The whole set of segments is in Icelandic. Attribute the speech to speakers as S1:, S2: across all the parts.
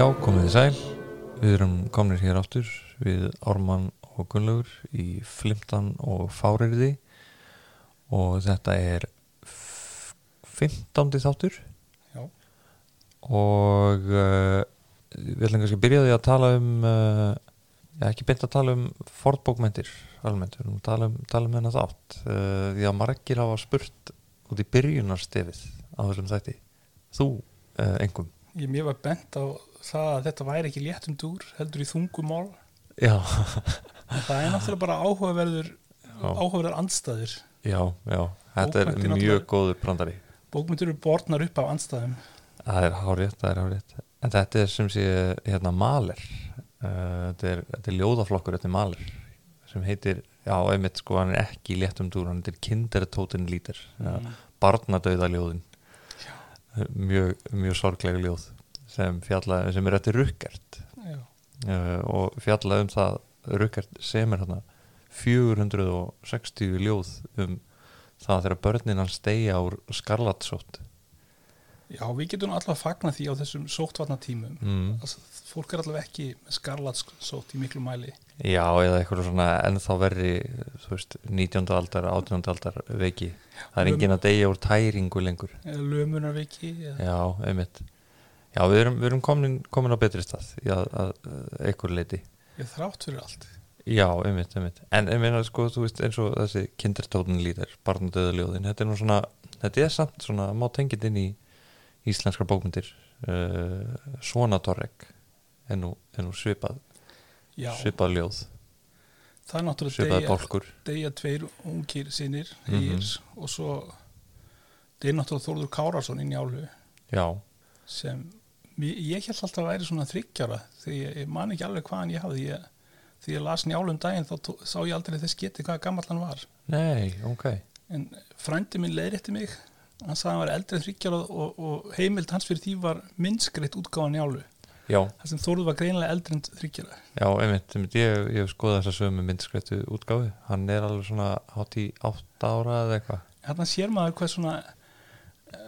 S1: Já, komið þið sæl. Við erum komnir hér áttur við Ármann og Gunnlaugur í Flimtan og Fáriði og þetta er f- 15. þáttur
S2: Já.
S1: og uh, við ætlum kannski að byrja því að tala um uh, já, ekki beint að tala um fornbókmentir almennt, við erum að tala um, tala um hennar þátt uh, því að margir hafa spurt út í byrjunarstefið á þessum þætti þú engum
S2: Ég mér var bent á það að þetta væri ekki léttum dúr, heldur í þungumál. Það er náttúrulega bara áhugaverður, áhugaverðar andstæður.
S1: Já, já, þetta er mjög góður brandari
S2: Bókmyndur eru borðnar upp af andstæðum.
S1: Það er hárétt, það er hárétt En þetta er sem sé hérna maler uh, þetta, er, þetta er ljóðaflokkur þetta er maler sem heitir, já, einmitt sko hann er ekki léttum dúr, hann heitir kindertótin lítir mm.
S2: Mm.
S1: Mjög, mjög sorglega ljóð sem fjalla, sem er eftir rukkert uh, og fjalla um það rukkert sem er hérna 460 ljóð um það þegar börnin hans deyja úr skarlatsótt
S2: Já, við getum alltaf að fagna því á þessum sóttvarnatímum.
S1: mm.
S2: Altså, fólk er alltaf ekki með skarlatsótt í miklu mæli.
S1: Já, eða eitthvað svona ennþá verri þú veist, 19. aldar, 18. aldar veiki það er engin að deyja úr tæringu lengur
S2: Eða lömunarviki. Eða...
S1: Já, einmitt Já, við erum, við erum komin, komin á betri stað í að, að, að einhver leiti
S2: Ég þrátt fyrir allt.
S1: Já, einmitt, einmitt En ég meina, sko, þú veist, eins og þessi kindertótin lítir, barnadöðaljóðin þetta er nú svona, þetta er samt svona má tengið inn í íslenskar bókmyndir uh, Svona Torrek er nú, er nú svipað
S2: Já,
S1: svipað ljóð,
S2: það er náttúrulega deyja tveir ungir sinir,
S1: Mhm.
S2: eigir, og svo deyja náttúrulega Þórður Kárásson inn í álu. Sem ég, held alltaf að væri svona þryggjara því ég, ég man ekki alveg hvaðan ég hafði ég, því ég las njálum daginn þá tó, sá ég aldrei þess geti hvað gammal hann var.
S1: Nei, ok.
S2: En frændi minn leiðrétti mig hann sagði að hann var eldri en þryggjara og, og heimild hans fyrir því var minnskreitt útgáfa njálu.
S1: Já,
S2: þar sem Þórður var greinilega eldri en þryggjara
S1: Já, einmitt, einmitt. Ég, ég hef skoðað þessa sömu myndskrættu útgáfi hann er alveg svona hátt í átta ára eða eitthvað.
S2: Hann sér maður hvað svona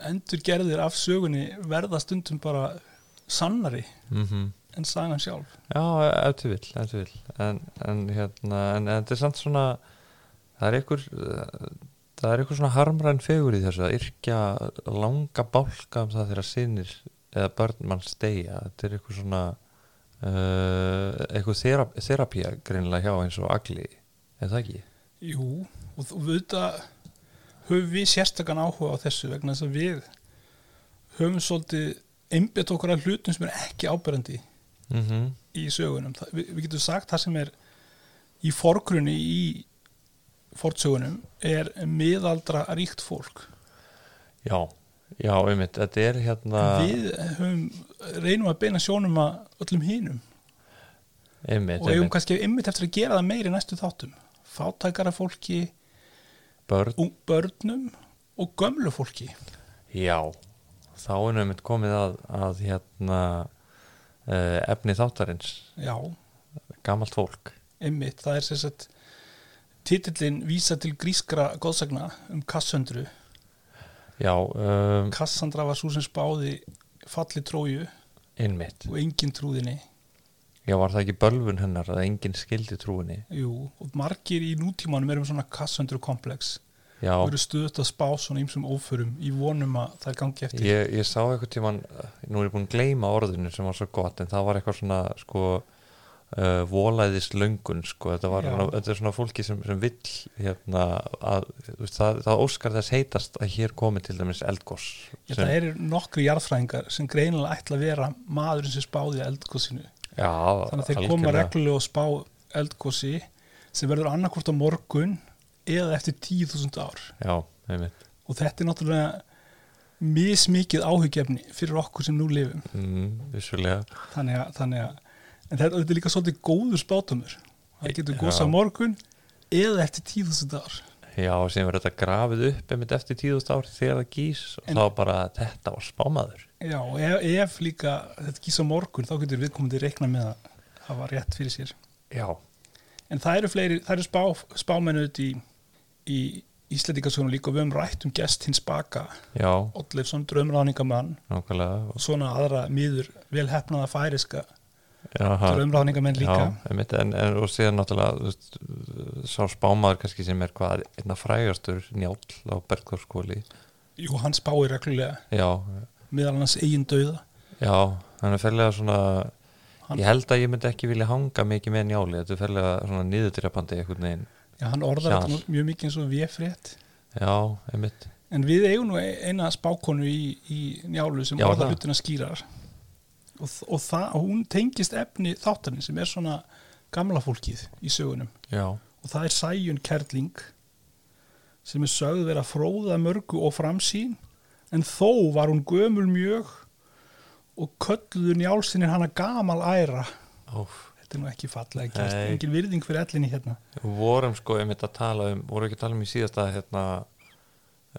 S2: endur gerðir af sögunni verða stundum bara sannari
S1: mm
S2: en sagan sjálf.
S1: Já, ef til vill, ef til vill. En, en hérna, en, en þetta er samt svona það er einhver það er einhver svona harmræn fegur í þessu að yrkja langa bálka um það þegar sinir eða börn mann stegja þetta er einhver svona uh, þerap þerapía greinilega hjá eins og agli er það ekki?
S2: Jú, og þú veit að höfum við sérstakann áhuga á þessu vegna þess að við höfum svolítið einbett okkur að hlutum sem er ekki áberandi
S1: Mm
S2: í sögunum. Það, við, við getum sagt það sem er í forgrunni í fortsögunum er miðaldra ríkt fólk.
S1: Já, já, einmitt, þetta er hérna
S2: Við höfum, reynum að beina sjónum að öllum hinum
S1: einmitt,
S2: og eigum
S1: einmitt.
S2: kannski einmitt eftir að gera það meiri næstu þáttum. Fátækara fólki,
S1: börn
S2: börnum og gömlu fólki.
S1: Já, þá er nefnir komið að, að hérna uh, efni þáttarins
S2: Já,
S1: gamalt fólk
S2: Einmitt, það er sagt titillin vísa til grískra góðsagna um Kassandru.
S1: Já, um,
S2: Kassandra var svo sem spáði falli tróju
S1: einmitt
S2: og engin trúðinni.
S1: Já, var það ekki bölvun hennar að enginn skildi trúinni
S2: Jú, og margir í nútímanum erum svona Kassandru komplex
S1: Já,
S2: og eru stöðut að spá svona ýmsum óförum í vonum að það er gangi eftir.
S1: ég, ég sá eitthvað tíman nú er ég búin að gleyma orðinu sem var svo gott en það var eitthvað svona sko uh, volæðis löngun sko, þetta, svona, þetta er svona fólki sem, sem vill hérna að veist, það, það óskar þess heitast að hér komi til dæmis eldgós
S2: það eru nokkri jarðfræðingar sem greinilega ætla að vera maðurinn sem spáði eldgósinu. Þannig að þeir koma
S1: algjörlega.
S2: reglulega og spá eldgósi sem verður annarkvort á morgun eða eftir 10.000 ár.
S1: Já,
S2: og þetta er náttúrulega mismikið áhugjefni fyrir okkur sem nú lifum
S1: mm,
S2: þannig að, þannig að en þetta, þetta er líka svolítið góður spátumur. Það getur
S1: Já.
S2: gósa morgun eða eftir 10.000 ár.
S1: Já, sem verður þetta grafið upp einmitt eftir tíðust ár þegar það gís og
S2: En-
S1: þá bara þetta var spámaður.
S2: Já, ef, ef líka þetta gísa morgun þá getur viðkomandi reikna með að hafa rétt fyrir sér.
S1: Já,
S2: en það eru fleiri, það eru spá, spámennu í, í, Íslendingasögunum líka og við höfum rætt um gest hins baka Oddleifsson drömráningamann og svona aðra miður vel hefnaða færiska
S1: já, ha,
S2: drömráðningamenn líka.
S1: Já, en, en, og síðan náttúrulega veist, sá spámaður kannski sem er hvað einna frægastur njáll á Bergþórskóli
S2: Jú, hann spáir reglulega.
S1: Já,
S2: meðal hans eigin dauða.
S1: Já, hann er ferlega svona
S2: Hann-
S1: ég held að ég myndi ekki vilja hanga mikið með njáli þetta er ferlega svona niðurdrepandi einhvern veginn.
S2: Já, hann orðar þetta mjög mikið eins og við frétt
S1: já, einmitt.
S2: En við eigum nú eina spákonu í, í njálu sem orðar
S1: það.
S2: hlutina skýrar og, og, það, hún tengist efni þáttarinn sem er svona gamla fólkið í sögunum.
S1: Já,
S2: og það er Sæjun Kerling sem er sögð vera fróða mörgu og framsýn en þó var hún gömul mjög og kölluðu njálsinir hana gamal æra.
S1: Óf.
S2: Þetta er nú ekki fallega
S1: Nei.
S2: engin virðing fyrir ellinni hérna.
S1: Vorum sko einmitt að tala um vorum ekki að tala um í síðasta hérna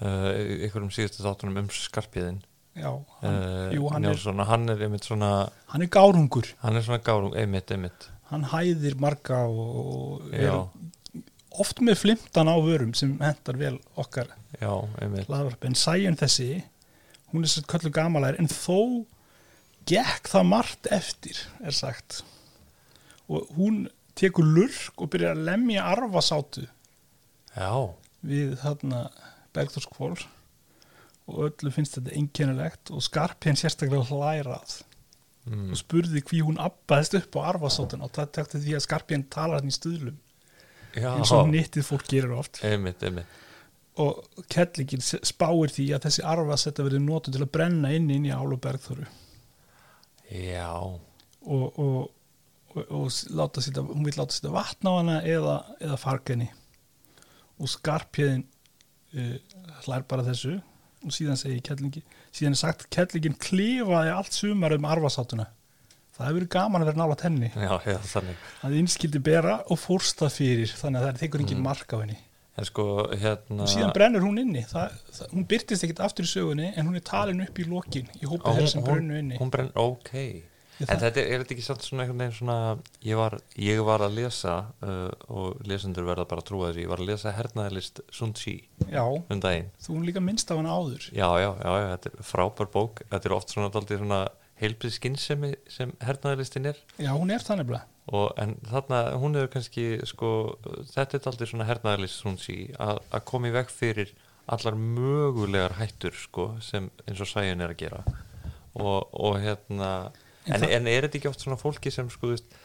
S1: uh, ykkur um síðasta þáttunum um skarpiðin
S2: já, hann,
S1: uh,
S2: jú, hann, er,
S1: Njálsson, og hann er einmitt svona
S2: hann er gárungur.
S1: Hann er svona gárung, einmitt, einmitt.
S2: Hann hæðir marga og er
S1: já,
S2: oft með flimtan á vörum sem hendar vel okkar
S1: já, einmitt.
S2: hlaðvarp en Sæjun þessi hún er svo köllu gamalær en þó gekk það margt eftir er sagt. Og hún tekur lurk og byrjar að lemja arfasátu
S1: já,
S2: við þarna Bergþórskvól og öllu finnst þetta einkennilegt og Skarpjén sérstaklega hlærað
S1: mm,
S2: og spurði hví hún abbaðist upp á arfasátun og það tekti því að Skarpjén talar hann í stuðlum.
S1: Já.
S2: Eins og nýttið fólk gerir oft.
S1: Einmitt, einmitt.
S2: Og kettlingin spáir því að þessi arfasetta verði notu til að brenna inn inn í Álu Bergþóru.
S1: Já,
S2: og, og, og, og láta sýta, hún vil láta sýta vatn á hana eða, eða farga henni. Og skarpjöðin uh, hlær bara þessu og síðan segi kettlingi síðan er sagt kettlingin klifaði allt sumar um arfasátuna það hefur verið gaman að vera nála henni.
S1: Já, já, þannig.
S2: Að innskildi bera og fórsta fyrir þannig að það tekur engin mark á henni.
S1: En sko, hérna
S2: og síðan brennur hún inni. Það, það, hún byrtist ekkit aftur í sögunni en hún er talin upp í lokin í hópi
S1: Ó,
S2: þeirra sem
S1: hún,
S2: brunnu inni.
S1: hún brenn, ok en þetta er, er þetta ekki samt svona einhvern veginn svona ég var, ég var að lesa uh, og lesendur verða bara að trúa þessu ég var að lesa hernaðalist Sun Tzu
S2: já,
S1: um daginn.
S2: Þú líka minnst af hana áður.
S1: Já, já, já, já, þetta er frábær bók. Þetta er oft svona daldið svona heilbrið skinnsemi sem hernaðalistin er.
S2: Já, hún er þannig bara
S1: og en þarna, hún hefur kannski sko, þetta er aldrei svona hernaðarlist að, að koma í veg fyrir allar mögulegar hættur sko, sem eins og sæjun er að gera. Og, og hérna
S2: En
S1: en, er þetta ekki oft svona fólki sem sko, þú veist,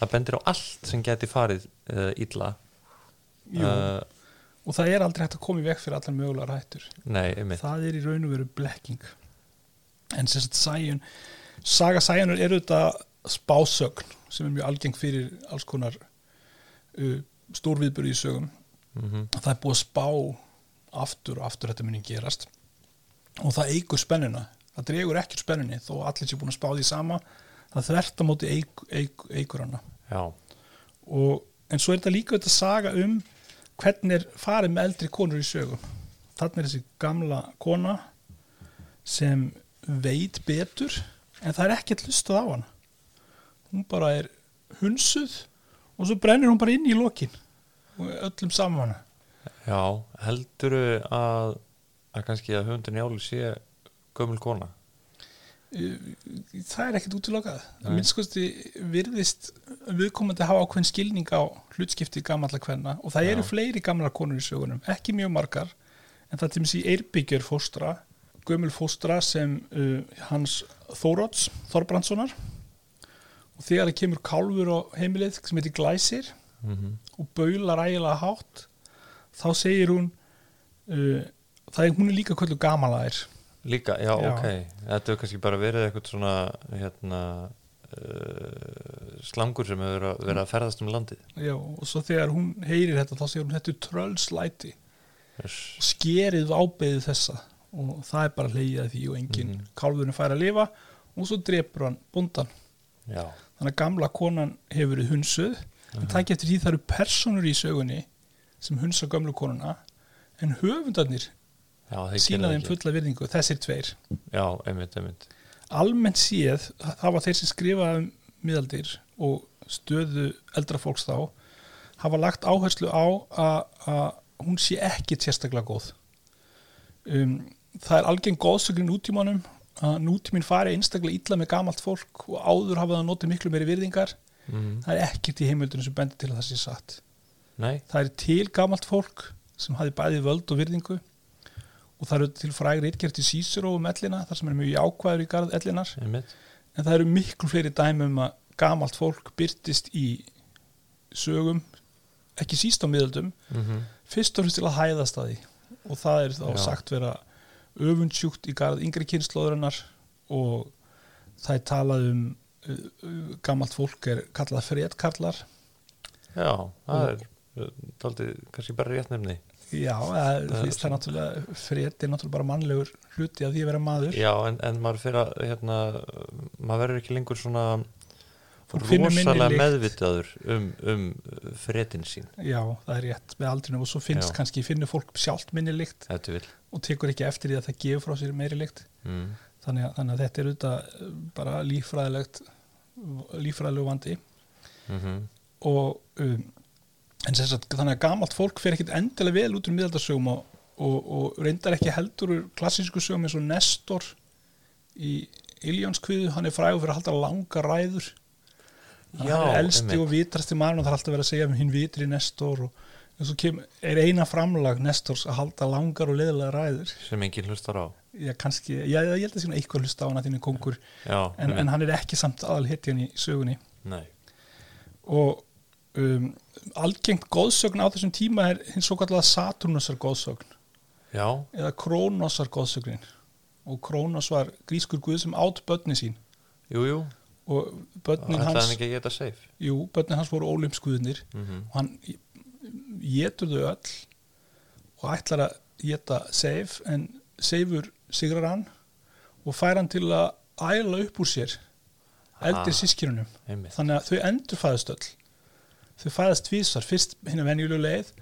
S1: það bendir á allt sem geti farið uh, illa?
S2: Jú,
S1: uh,
S2: og það er aldrei hægt að koma í veg fyrir allar mögulegar hættur.
S1: Nei,
S2: það er í raun og veru blekking. En sem sagt sæjun saga sæjunar er auðvitað spásögn sem er mjög algeng fyrir alls konar uh, stórviðböru í sögum
S1: mm
S2: að það er búið að spá aftur og aftur þetta muni gerast. Og það eigur spennuna það dregur ekki úr spennunni þó allir sé búin að spá því sama. Það þvert á móti eig, eig, eigur hana
S1: já,
S2: og, en svo er þetta líka þetta saga um hvernig er farið með eldri konur í sögum þannig er þessi gamla kona sem veit betur en það er ekkert lustað á hana. Hún bara er hunsuð og svo brennir hún bara inn í lokin öllum saman
S1: já helduru að að kannski að höfundin Njálu sé gömul kona?
S2: Það er ekkert útilokað.
S1: Nei.
S2: að minnskosti virðist viðkomandi hafa ákveðin skilning á hlutskipti gamalla kvenna og það eru
S1: Já.
S2: fleiri gamla konur í sögunum, ekki mjög margar en það er til dæmis í Eirbyggjör fóstra gömul fóstra sem uh, hans Þóróts Þorbrandssonar. Og þegar það kemur kálfur á heimilið sem heitir Glæsir
S1: mm
S2: og baular ægilega hátt þá segir hún uh, það er hún er líka kvöldu gamalagir
S1: líka, já,
S2: Já.
S1: ok. Þetta hefur kannski bara verið eitthvað svona hérna uh, slangur sem hefur verið að- ferðast um landið.
S2: Já, og svo þegar hún heyrir þetta þá segir hún þetta er tröllslæti.
S1: Yes.
S2: og skerið ábeðið þessa. Og það er bara hleyið að því og enginn
S1: Mhm.
S2: kálfurinn fær að lifa. Og svo drepur hann bundan
S1: já,
S2: þannig að gamla konan hefur verið hunsuð. En takk eftir því það eru personur í sögunni sem hunsa gamlu konuna. En höfundarnir sína þeim fulla virðingu þessir tveir.
S1: Já, einmitt, einmitt.
S2: Almennt séð, það var þeir sem skrifaði um miðaldir og stöðu eldra fólks þá hafa lagt áherslu á að- hún sé ekki sérstaklega góð. Um, það er algeng góðsögn í nútímanum að nútíminn fari einstaklega illa með gamalt fólk og áður hafa það notið miklu meiri virðingar.
S1: Mm.
S2: það er ekkert í heimildunum sem bendir til að það sé satt.
S1: Nei,
S2: það er til gamalt fólk sem hafi bæði völd og virðingu og það eru til frægir ytgert í Cícero um ellina, þar sem er mjög jákvæður í garð ellinar,
S1: einmitt.
S2: En það eru miklu fleiri dæmi um að gamalt fólk byrtist í sögum ekki síst á miðöldum
S1: mm
S2: fyrst og fremst til að hæðast að því. Og það er þá
S1: Já.
S2: sagt vera öfundsjúkt í garð yngri kynnslóðurinnar og það er talað um uh, uh, gamalt fólk er kallað fredkarlar
S1: Já, það
S2: Og-
S1: er daldið kannski bara rétt nefni
S2: já, það,
S1: Það-
S2: það er náttúrulega fred er náttúrulega bara mannlegur hluti af því að vera maður.
S1: Já, en, en maður fyrir að hérna, maður verður ekki lengur svona rosalega meðvitaður um, um fretin sín.
S2: Já, það er rétt með aldrinum og svo finnst
S1: Já.
S2: kannski, finnur fólk sjálft minni
S1: vil
S2: og tekur ekki eftir því að það gefur frá sér meiri lykt.
S1: Mm.
S2: þannig að, þannig að þetta er auðvitað uh, bara líffræðilegt líffræðilegu vandi.
S1: Mm
S2: og um, en sagt, þannig að gamalt fólk fer ekkit endilega vel út úr miðaldarsögum og, og, og reyndar ekki heldur úr klassísku sögum eins og Nestor í Iljónskviðu, hann er frægur fyrir að halda langa ræður. Hann
S1: Já,
S2: er elsti
S1: einmitt.
S2: og vitrasti mann og það er alltaf verið að segja um hinn vitri Nestor og, og svo kem, er eina framlag Nestors að halda langar og leðilega ræður.
S1: Sem enginn hlustar á.
S2: Já, kannski, já, ég held að sé eitthvað hlusta á hann að þínu kongur.
S1: Já,
S2: en, en hann er ekki samt aðal hittjan í sögunni.
S1: Nei,
S2: og um, algengt góðsögn á þessum tíma er hins svo kallega Saturnusar góðsögn
S1: já,
S2: eða Kronosar góðsögnin og Kronos var grískur guð sem átt börni sín.
S1: Jú, jú.
S2: Og börnin hans jú, börnin hans voru ólimskuðnir
S1: mm
S2: og hann getur þau öll og ætlar að geta Seif en Seifur sigrar hann og fær hann til að æla upp úr sér eldri
S1: Ah.
S2: sískinunum
S1: Einmitt.
S2: Þannig að þau endur fæðast öll þau fæðast tvísar, fyrst hinn að venjulegu leið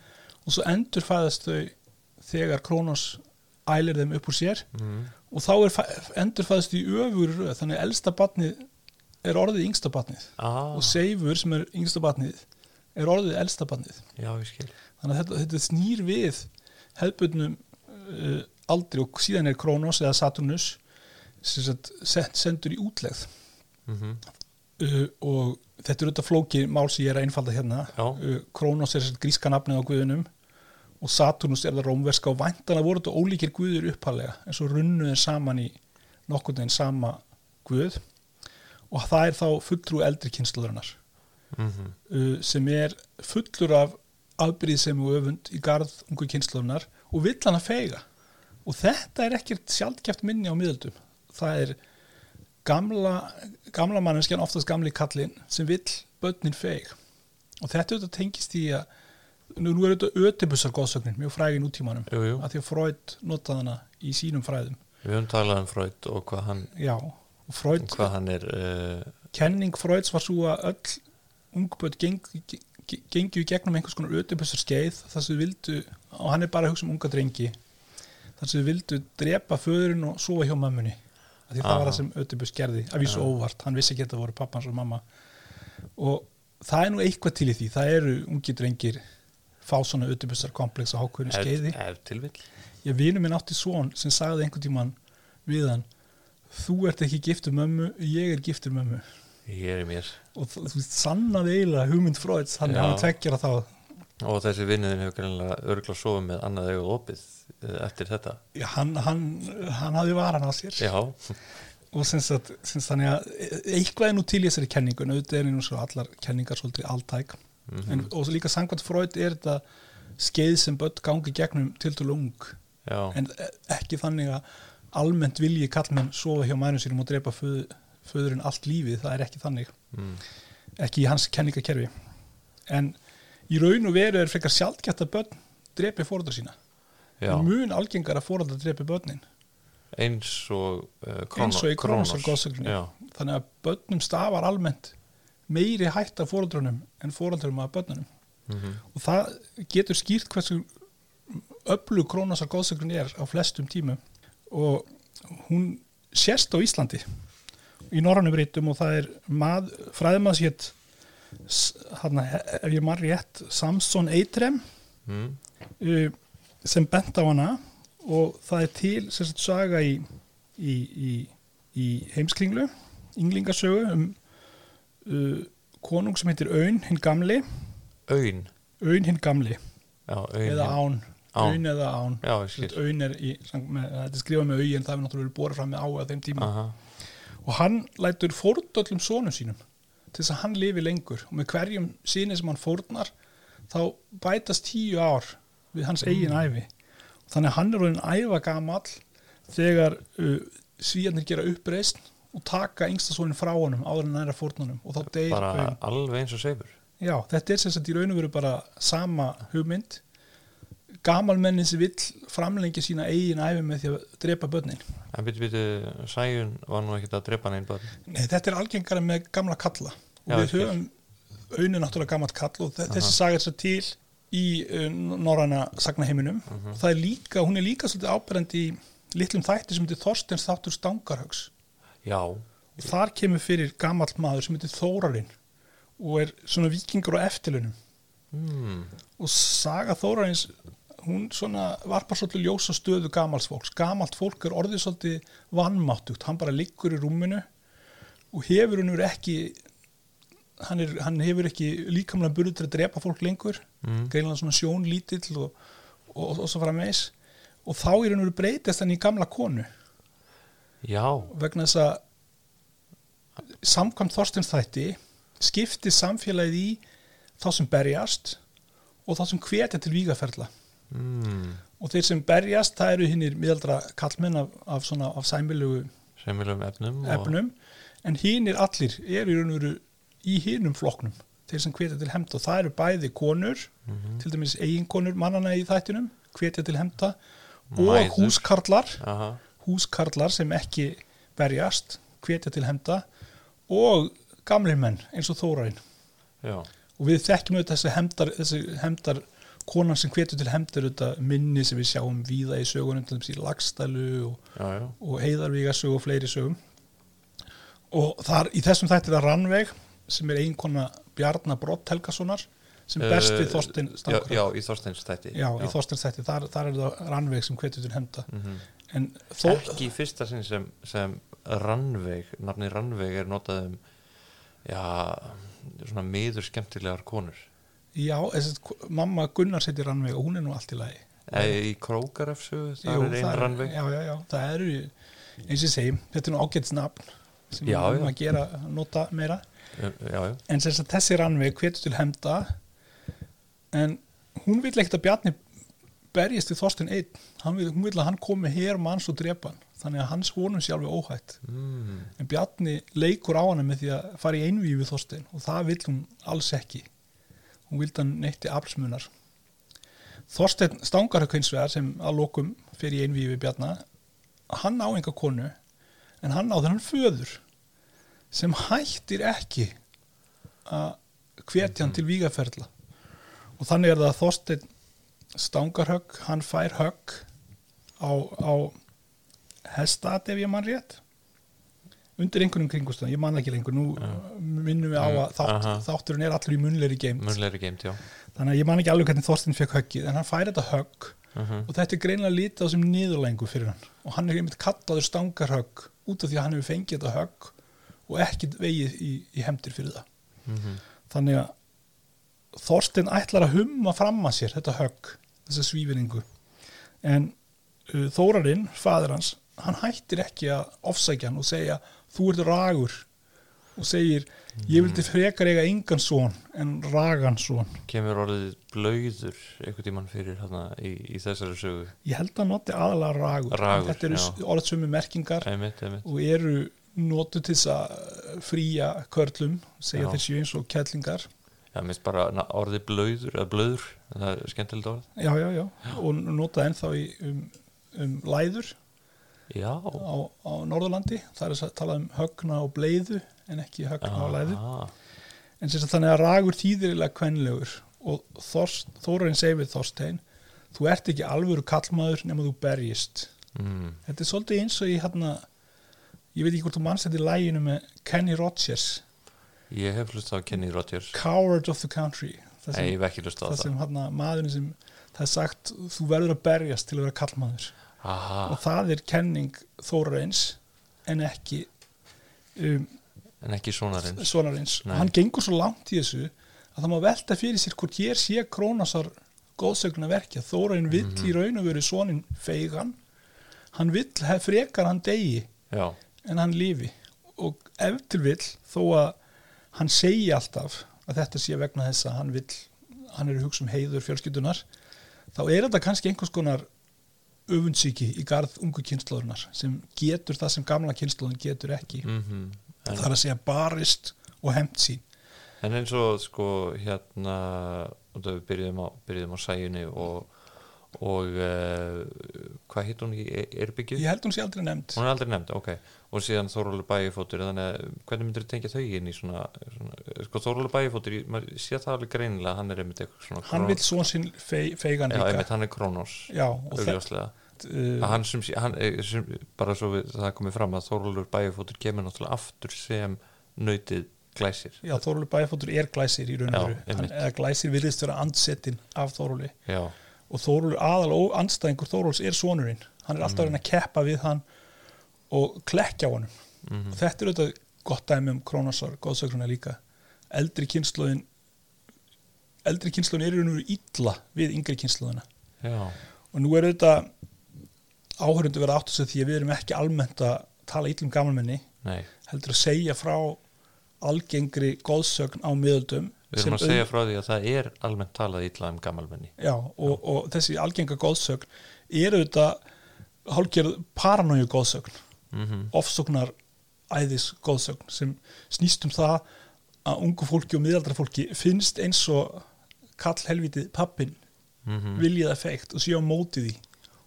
S2: og svo endur fæðast þau þegar Kronos ælir þeim upp úr sér.
S1: Mm.
S2: og þá er endur fæðast í öfur röð þannig að elsta batnið er orðið yngsta batnið
S1: ah,
S2: og Seifur sem er yngsta batnið er orðið elsta batnið
S1: Já,
S2: þannig að þetta, þetta snýr við hefðbundnum uh, aldri og síðan er Kronos eða Saturnus sem sendur í útlegð.
S1: Mm
S2: uh, og þetta er auðvitað flóki mál sem ég er að einfalda hérna. Uh, Kronos er gríska nafnið á guðunum og Saturnus er það rómverska og væntanlega voru þetta ólíkir guður uppalega en svo runnu þeir saman í nokkurn veginn sama guð. Og það er þá fulltrú eldri kynsluðurinnar
S1: -hmm.
S2: uh, sem er fullur af afbyrðisemi og öfund í garð ungu kynsluðurinnar og vill hann að feiga og þetta er ekkert sjaldgæft minni á miðöldum. Það er gamla, gamla manneskjan oftast gamli kallinn sem vill börnin feig. Og þetta auðvitað tengist í að nú, er þetta ötibusar góðsögnin mjög frægi í nútímanum
S1: Jú, jú,
S2: að því að Freud notaði hana í sínum fræðum.
S1: Við höfum talað um Freud og hvað hann,
S2: já, og Freud
S1: hvað hann er uh,
S2: kenning Freuds var svo að öll ungböld gengju geng, í gegnum einhvers konar ötubusar skeið þar sem þau vildu, og hann er bara að hugsa um unga drengi þar sem þau vildu drepa föðurinn og sofa hjá mömmunni af því það
S1: Aha.
S2: var það sem ötubus gerði að vísu
S1: Já.
S2: óvart, hann vissi ekki að það voru pappans og mamma. Og það er nú eitthvað til í því. Það eru ungi drengir fá svona ötubusar komplex á hákvöðinu skeiði.
S1: ef tilvill
S2: ég vinu minn átti svon sem sagði einhvern tímann við hann þú ert ekki giftur mömmu, ég er giftur mömmu.
S1: Ég er mér.
S2: Og þú sannaði eiginlega hugmynd Freuds hann, hann tveggjara þá
S1: og þessi vinniðin hefur greinlega örgulega sofið með annað auðvitað opið uh, eftir þetta.
S2: Já, hann, hann, hann hafði varan á sér.
S1: Já,
S2: og sagt, sem sagt þannig að eitthvað er nú til í þessari kenningu. En auðvitað er nú svo allar kenningar svolítið alltæk
S1: mm
S2: en, og líka samkvæmt Freud er þetta skeið sem börn gangi gegnum til til ung
S1: já,
S2: en ekki þannig að almennt vilji kallmenn sofa hjá mænum sínum og drepa föð, föðurinn allt lífið, það er ekki þannig.
S1: Mm,
S2: ekki í hans kenningakerfi. En í raun og veru er frekar sjaldgætt að börn drepi fóreldra sína. Mun algengar að fóreldra drepi börnin.
S1: Eins og uh,
S2: eins og í
S1: Já,
S2: þannig að börnum stafar almennt meiri hætt af fóreldrunum en fóreldrum af börnunum.
S1: Mm
S2: og það getur skýrt hversu öllu Kronosar góðsögnin er á flestum tímum. Og hún sérst á Íslandi í norrannum rítum og það er mað, fræðmaðs hétt hann, ef ég maður rétt Samson Eitrem
S1: mm,
S2: uh, sem bent á hana og það er til sagt saga í, í, í, í heimskringlu ynglingasögu um uh, konung sem heitir Aun hinn gamli.
S1: Aun?
S2: Aun hinn gamli.
S1: Já, Aun
S2: eða Án. Aun. Eða Án Aun er í, þetta er skrifað með augi en það er náttúrulega borað fram með á að þeim tíma.
S1: Aha.
S2: og hann lætur fórnöllum sonum sínum til þess að hann lifi lengur. Og með hverjum síni sem hann fórnar þá bætast tíu ár við hans eigin æfi þannig að hann er orðin æfa gamall þegar uh, svíjarnir gera uppreist og taka yngsta sonin frá honum áður en næra fórnunum og þá deyr
S1: Bara
S2: Aun.
S1: alveg eins og seifur.
S2: Já, þetta er sem sagt í raun og veru bara sama hugmynd. Gamalmennin sem vill framlengja sína eigin æfi með því að drepa börnin.
S1: En byrju, byrju, Sæjun var nú ekkert að drepa neinn börn.
S2: Nei, þetta er algengara með gamla kalla og við höfum auðvitað náttúrulega gammalt kall og þe- þessi saga er svo til í uh, norræna sagnaheiminum.
S1: Mhm.
S2: og það er líka, hún er líka svolítið áberandi í litlum þætti sem heitir Þorsteins þáttur Stangarhaugs
S1: Já,
S2: og þar kemur fyrir gamalt maður sem heitir Þórarinn og er svona vikingur á eftirlunum
S1: mm.
S2: og saga Þórarins hún svona varpar svolítið ljósa stöðu gamals fólks. Gamalt fólk er orðið svolítið vannmáttugt, hann bara liggur í rúminu og hefur hann ekki hann, er, hann hefur ekki líkamlega burður til að drepa fólk lengur.
S1: Mm.
S2: greinlega svona sjónlítill og, og, og svo fara meis og þá er hann verið breytist hann í gamla konu.
S1: Já.
S2: Vegna þess að samkvæmt Þorsteins þætti skiptir samfélagið í þá sem berjast og þá sem hvetja til vígaferla.
S1: Mm.
S2: og þeir sem berjast það eru hinnir miðaldra kallmenn af, af, svona, af sæmilugu
S1: efnum og-
S2: efnum. En hinnir allir eru í raun og veru í hinnum flokknum þeir sem hvetja til hemta og það eru bæði konur
S1: Mhm.
S2: til dæmis eiginkonur mannana í þættinum hvetja til hemta og húskarlar
S1: Aha.
S2: húskarlar sem ekki berjast hvetja til hemda og gamlir menn eins og Þórarinn.
S1: Já,
S2: og við þekkjum auðvitað þessi hemdar, þessi hemdar konan sem hvetur til hemdar auðvitað minni sem við sjáum víða í sögunum til þess í Lagstælu og, og Heiðarvíga sögu og fleiri sögum. Og þar í þessum þætti það Rannveig sem er eiginkona Bjarnar Brott Helgasonar sem best við Þorstein
S1: já,
S2: Stangar
S1: já, í Þorsteins þætti
S2: já, í Þorstein þætti, þar, þar er það Rannveig sem hvetur til hemda
S1: Mhm.
S2: en þó,
S1: Ekki í fyrsta sinn sem, sem Rannveig, nafni Rannveig er notað um já, svona miður skemmtilegar konur.
S2: Já, þessi, mamma Gunnar settir Rannveig og hún er nú allt í lagi.
S1: Eða í Krókarefsu, það
S2: Jú,
S1: er einn Rannveig.
S2: já, já, já, það eru eins og segi, þetta er nú ágætsnafn sem
S1: Já,
S2: við
S1: já.
S2: að gera nota meira
S1: Já, já,
S2: en þessi Rannveig hvetur til hemda en hún vil ekkert að Bjarni berjist við Þorstein einn. Hann vil, hún vil að hann komi hér manns og drepa hann. Þannig að hans vonum sé alveg óhætt.
S1: Mm.
S2: en Bjarni leikur á hana með því að fara í einvíu við Þorstein og það vil hún alls ekki. Hún vildi hann neitti aflsmunar. Þorstein Stangarhök hins vegar sem að lokum fyrir í einvíu við Bjarna. Hann á enga konu en hann á þennan föður sem hættir ekki að hvetja hann til vígaferla. Og þannig er það að Þorstein Stangarhögg, hann fær högg á, á hestat ef ég mann rétt undir einhvernum kringustöðum, ég man það ekki lengur. Nú minnum við á að þátt, þátturinn er allur í munleiri geimt þannig að ég man ekki alveg hvernig Þorstein fekk höggið en hann fær þetta högg
S1: uh
S2: og þetta er greinlega lítið á sem niðurlengu fyrir hann. Og hann er einmitt kallaður stangarhögg út af því að hann hefur fengið þetta högg og ekkit vegið í, í hemdir fyrir það.
S1: Mhm.
S2: þannig að Þorstein ætlar að humma fram að sér þetta högg, þessa svífinningu en uh, Þórarinn, fadir hans, hann hættir ekki að ofsækja hann og segja þú ert ragur. Og segir ég vildi frekar eiga engan son en ragan son.
S1: Kemur orðið blöyður einhvern tímann fyrir hérna í, í þessari sögu?
S2: Ég held að noti aðalega ragur,
S1: Ragur,
S2: þetta eru orðsömu merkingar
S1: Einmitt, einmitt.
S2: og eru notu til þess að fría körlum, segja
S1: Já.
S2: þessi eins og kettlingar.
S1: Já, minnst bara na- orðið blöyður eða blöður, það er skemmtilegt orð.
S2: Já, já, já, og nota ennþá í, um, um læður
S1: Já,
S2: á, á Norðurlandi. Það er að tala um högna og bleiðu en ekki högna og læðu. En sem sagt þannig að ragur þýðirilega kvenlegur. Og Þorst, Þórarinn segir við Þorstein þú ert ekki alvöru kallmaður nema þú berjist.
S1: Mm.
S2: þetta er svolítið eins og í hérna ég veit ekki hvort þú manns þetta í læginu með Kenny Rogers.
S1: Ég hef hlustað á Kenny Rogers.
S2: Coward of the Country. Það sem,
S1: ég á
S2: það
S1: það.
S2: sem hérna maðurinn sem það er sagt þú verður að berjast til að vera kallmaður.
S1: Aha,
S2: og það er kenning Þórareins en ekki um,
S1: en ekki svonarins
S2: Svonarins
S1: Nei.
S2: og hann gengur svo langt í þessu að það má velta fyrir sér hvort hér sé Krónasar góðsögna verkja Þórarin vill
S1: Mhm.
S2: í raun og veru sonin feigan. Hann vill hef frekar hann degi
S1: já,
S2: en hann lifi og ef til vill þó að hann segi alltaf að þetta sé vegna þess að hann vill hann er að hugsa um heiður fjölskyldunar þá er þetta kannski einhvers konar öfundsíki í garð ungu kynnslóðunar sem getur það sem gamla kynnslóðun getur ekki.
S1: Mm en,
S2: það er að segja barist og hemt sín.
S1: En eins og sko hérna og við byrjuðum á, byrjuðum á sæjunni og, og uh, hvað hitt hún í Eirbyggju?
S2: ég held hún sé aldrei nefnd.
S1: Hún er aldrei nefnd, ok og síðan Þórólu Bæjufótur þannig að hvernig myndir þú tengja þau inn í svona, svona sko Þórólu Bæjufótur, ég- maður sé það alveg greinilega hann er einmitt eitthvað svona
S2: hann vill svo sinn fe, feigan
S1: já,
S2: líka.
S1: einmitt hann er
S2: já, þetta
S1: augljóslega.
S2: uh,
S1: hann sem, hann, eh, sem bara svo við, það komið fram að Þórólur Bæjufótur kemur náttúrulega aftur sem nautið glæsir.
S2: Já, Þóróli Bæfóttur er glæsir í raun
S1: Já,
S2: og veru eða glæsir virðist vera andsetin af Þóróli
S1: já,
S2: og Þórólur aðal og andstæðingur Þóróls er sonurinn. Hann er alltaf reyna að keppa við hann og klekja á honum.
S1: Mm
S2: og þetta er auðvitað gott dæmi um Krónasar góðsögruna líka. Eldri kynnslóðin eldri kynnslóðin er í raun og veru illa við yngri kynnslóðina
S1: já,
S2: og nú er auðvitað áhörundu verið áttu sig því að við erum ekki almennt að tala illum gamalmenni
S1: nei.
S2: heldur að segja frá algengri góðsögn á miðöldum
S1: við erum að segja frá því að það er almennt talað illa um gamalmenni.
S2: Já, og, og þessi algenga góðsögn er auðvitað hálfgerð paranóju góðsögn
S1: mm
S2: ofsóknar æðis góðsögn sem snýst um það að ungu fólki og miðaldra fólki finnst eins og kall helvitið pappin
S1: -hmm.
S2: viljið það feikt og sé á móti því.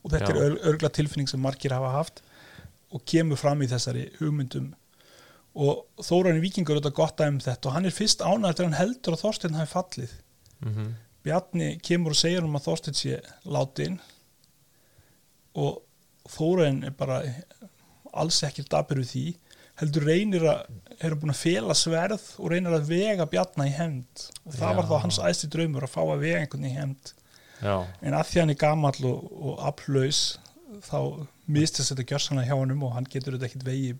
S2: Og þetta
S1: Já.
S2: er ör, örgla tilfinning sem margir hafa haft og kemur fram í þessari hugmyndum. Og Þórarin Víkingur er þetta gott að um þetta og hann er fyrst ánæður þegar hann heldur að Þorsteinn hafi fallið.
S1: Mm
S2: Bjarni kemur og segir um að Þorsteinn sé látin og Þórainn er bara alls ekkert við því heldur reynir að er búin að fela sverð og reynir að vega Bjarni í hemd og það var
S1: Já.
S2: þá hans æsti draumur að fá að vega einhvern í hemd
S1: já,
S2: en að því hann er gamall og, og aflaus þá mistast þetta gjörsanlega hjá honum og hann getur þetta ekkert vegi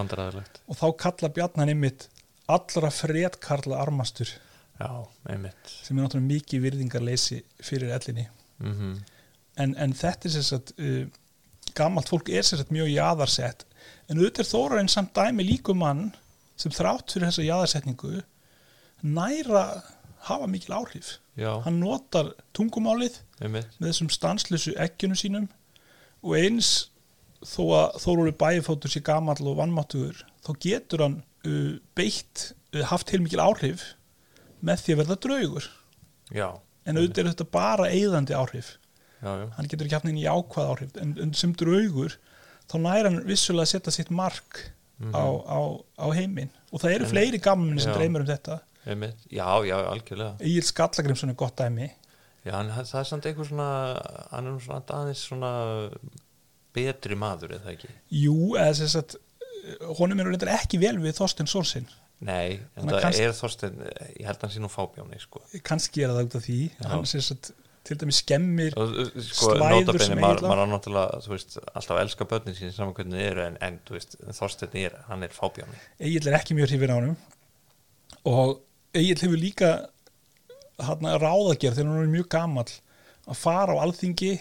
S1: vandræðilegt
S2: og þá kalla Bjarni hann einmitt allra fredkarla armastur.
S1: Já,
S2: sem er náttúrulega mikið virðingarleysi fyrir ellinni.
S1: Mm
S2: en, en þetta er uh, gammalt fólk er sagt mjög jaðarsett. En auðvitað er Þórarinn samt dæmi líku mann sem þrátt fyrir þessa jaðarsetningu næra hafa mikil áhrif.
S1: Já,
S2: hann notar tungumálið
S1: einmitt.
S2: með þessum stanslösu ekkjunum sínum og eins þó að Þórarinn bæjafótur sé gamall og vannmáttugur þá getur hann uh, beitt uh, haft heil mikil áhrif með því að verða draugur.
S1: Já,
S2: en auðvitað er þetta bara eigðandi áhrif
S1: já, já,
S2: hann getur ekki haft neina jákvæð áhrif en, en sem draugur þá næra hann vissulega að setja sitt mark
S1: Mhm.
S2: á, á, á heiminn. Og það eru
S1: En-
S2: fleiri gamminn sem dreymir um þetta.
S1: Einmitt. Já, já, algjörlega.
S2: Egil Skallagrimsson er gott dæmi.
S1: Já, en það það er samt eitthvað svona hann er svona aðeins svona betri maður, eða ekki?
S2: Jú, eða sem sagt honum er reyndar ekki vel við Þorsten Sorsinn
S1: nei, en
S2: að
S1: það
S2: kannski-
S1: er Þorstein ég held að hann sé nú fábjáni, sko.
S2: Kannski er það út af því
S1: Já.
S2: hann sem sagt til dæmis skemmir
S1: og uh, sko,
S2: Slæður sem á.
S1: maður á náttúrulega, þú veist, alltaf að elska börnin sín saman hvernig þið eru, en, en þú veist Þorstein er, hann er fábjáni.
S2: Egil er ekki mjög hrifin á honum. Og Egil hefur líka hann ráðagerð þegar hann er mjög gamall að fara á alþingi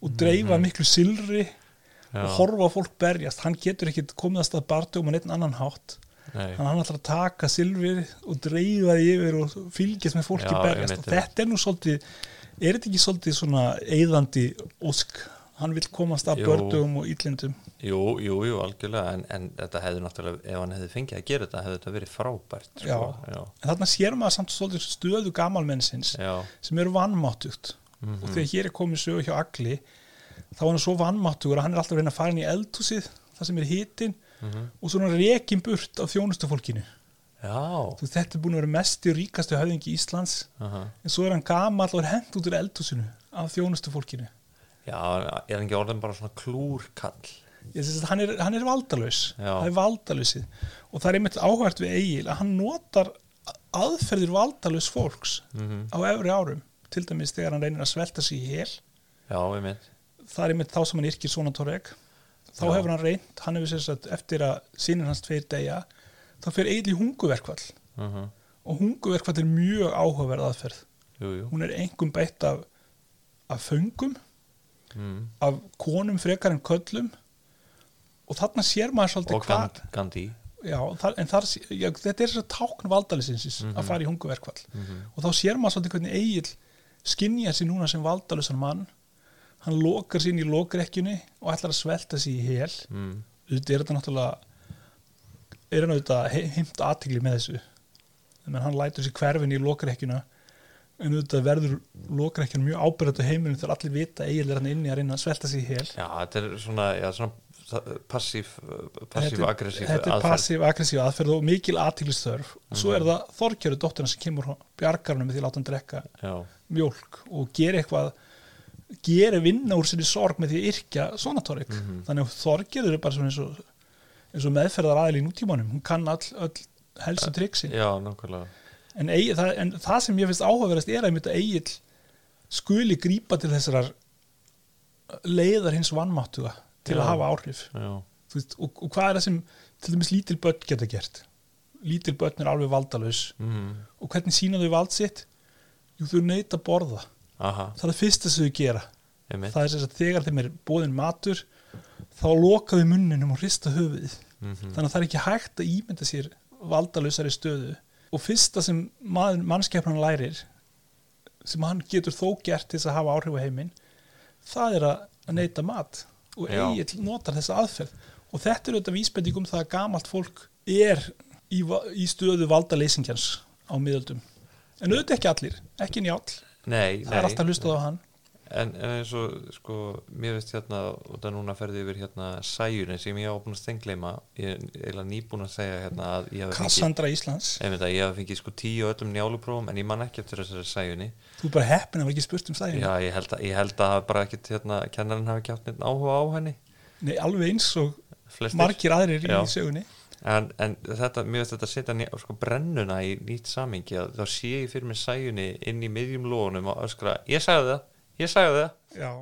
S2: og dreifa
S1: Mhm.
S2: miklu silri
S1: já,
S2: og horfa á fólk berjast. Hann getur ekki komið að stað barndugum en einn annan hátt.
S1: Nei,
S2: hann hann ætlar að taka silfir og dreifa því yfir og fylgjast með fólki
S1: Já,
S2: berjast. og þetta er nú svolítið er þetta ekki svolítið svona eyðandi ósk? Hann vil komast
S1: Jú.
S2: bördugum og íllindum
S1: jú, jú, jú, algjörlega en, en þetta hefði náttúrulega, ef hann hefði fengið að gera þetta hefði þetta verið frábært sko. já,
S2: en þarna sér maður samt svolítið stöðu gamalmennsins
S1: já,
S2: sem eru vannmáttugt
S1: mhm,
S2: og þegar hér er komið sögu hjá Agli þá er hann svo vannmáttugur að hann er alltaf að reyna að fara inn í eldhúsið það sem er hittin
S1: mhm.
S2: og svo er hann rekin burt af þjónustufólkinu.
S1: já
S2: Þú, þetta er búin að vera mesti og ríkasti höfðingi Íslands.
S1: Aha.
S2: en svo er hann gamall og er hent út úr eldhúsinu af þjónustufólkinu
S1: já, er hann ekki orðin bara svona klúrkall?
S2: Ég syns að hann er, hann er valdalaus.
S1: Já.
S2: það er valdalausið og það er einmitt áhært við Egil að hann notar aðferðir valdalaus fólks
S1: mhm,
S2: á efri árum. Til dæmis þegar hann reynir að svelta sig í hel.
S1: Já,
S2: það er einmitt þá sem hann yrkir svona torreg þá
S1: Já.
S2: hefur hann reynt, hann hefur sér sagt eftir að sínir hans tveir degja þá fyrir eiginlega í hunguverkvall
S1: uh
S2: og hunguverkvall er mjög áhugaverð aðferð.
S1: Jú, jú.
S2: Hún er engum beitt af, af föngum
S1: mm.
S2: af konum frekar en köllum og þarna sér maður svolítið hvað
S1: Gand, Gandhi.
S2: Já, þar, en þar, já, þetta er þess að tákn valdalisinsins
S1: Mhm.
S2: að fara í hunguverkvall
S1: mm
S2: og þá sér maður svolítið hvernig Egil skinja sér núna sem valdalusan mann. Hann lokar sín í lokrekkjunni og ætlar að svelta sér í hel.
S1: Mm.
S2: auðvitað er þetta náttúrulega er hann auðvitað he- heimt aðtigli með þessu. Menn hann lætur sér hverfin í lokrekkjuna en auðvitað verður lokrekkjuna mjög ábyrgðat á heimilinu þegar allir vita Egil er hann inni að reyna að svelta sér í hel.
S1: Já, þetta er svona, svona passív passív aggressív
S2: þetta er passív aggressív aðferð og mikil aðtiglisþörf og svo er það Þorkjöru dóttirna sem kemur bjargarnum með því að láta hann drekka
S1: já,
S2: mjólk og gera eitthvað gera vinna úr sinni sorg með því að yrkja svona torrik
S1: Mhm.
S2: þannig að Þorgerður er bara svona eins og, eins og meðferðar aðil í nútímanum hún kann all, öll helstu triksin.
S1: Já, nákvæmlega.
S2: En, Egill, það, en það sem ég finnst áhugaverðast er að mynda Egil skuli grípa til þessar leiðar hins vannmáttuga til
S1: Já.
S2: að hafa áhrif. Veist, og, og hvað er það sem til dæmis lítil börn geta gert? Lítil börn er alveg valdalaus.
S1: Mm.
S2: og hvernig sína þau vald sitt? Jú þau neyta að borða.
S1: Aha,
S2: það er það fyrsta sem þau gera.
S1: Mynd
S2: það er þess að þegar þeim er bóðin matur þá loka þau munninum og hrista höfuðið.
S1: Mm
S2: þannig að það er ekki hægt að ímynda sér valdalausari stöðu. Og fyrsta sem maður, mannskepnan lærir sem hann getur þó gert til þess að hafa áhrif á heiminn það er að neyta mat og. Egil notar þessa aðferð. Og þetta er auðvitað vísbending um það að gamalt fólk er í, í stöðu valdaleysingjans á miðöldum. En auðvitað ekki allir, ekki njáll.
S1: Nei,
S2: það er alltaf hlustað á hann
S1: en, en eins og sko, mér veist hérna og það núna ferði yfir hérna sæjunni sem ég hafa búin að stengleima ég er eiginlega nýbúin að segja hérna að
S2: Kassandra Íslands.
S1: Einmitt að ég hafa fengið sko tíu á öllum njáluprófum en ég man ekki eftir þessari sæjunni
S2: þú er bara heppin að var ekki spurt um sæðin
S1: Já, ég held að, ég held að bara ekkit hérna, kennarinn hafi ekki haft neitt áhuga á henni.
S2: Nei, alveg eins og
S1: flestir
S2: margir aðrir í
S1: Já.
S2: sögunni.
S1: En, en þetta, mér veist þetta setja njá, sko, brennuna í nýtt samingi að þá sé ég fyrir mig sæjunni inn í miðjum lónum og öskra, ég sagði það, ég sagði það.
S2: Já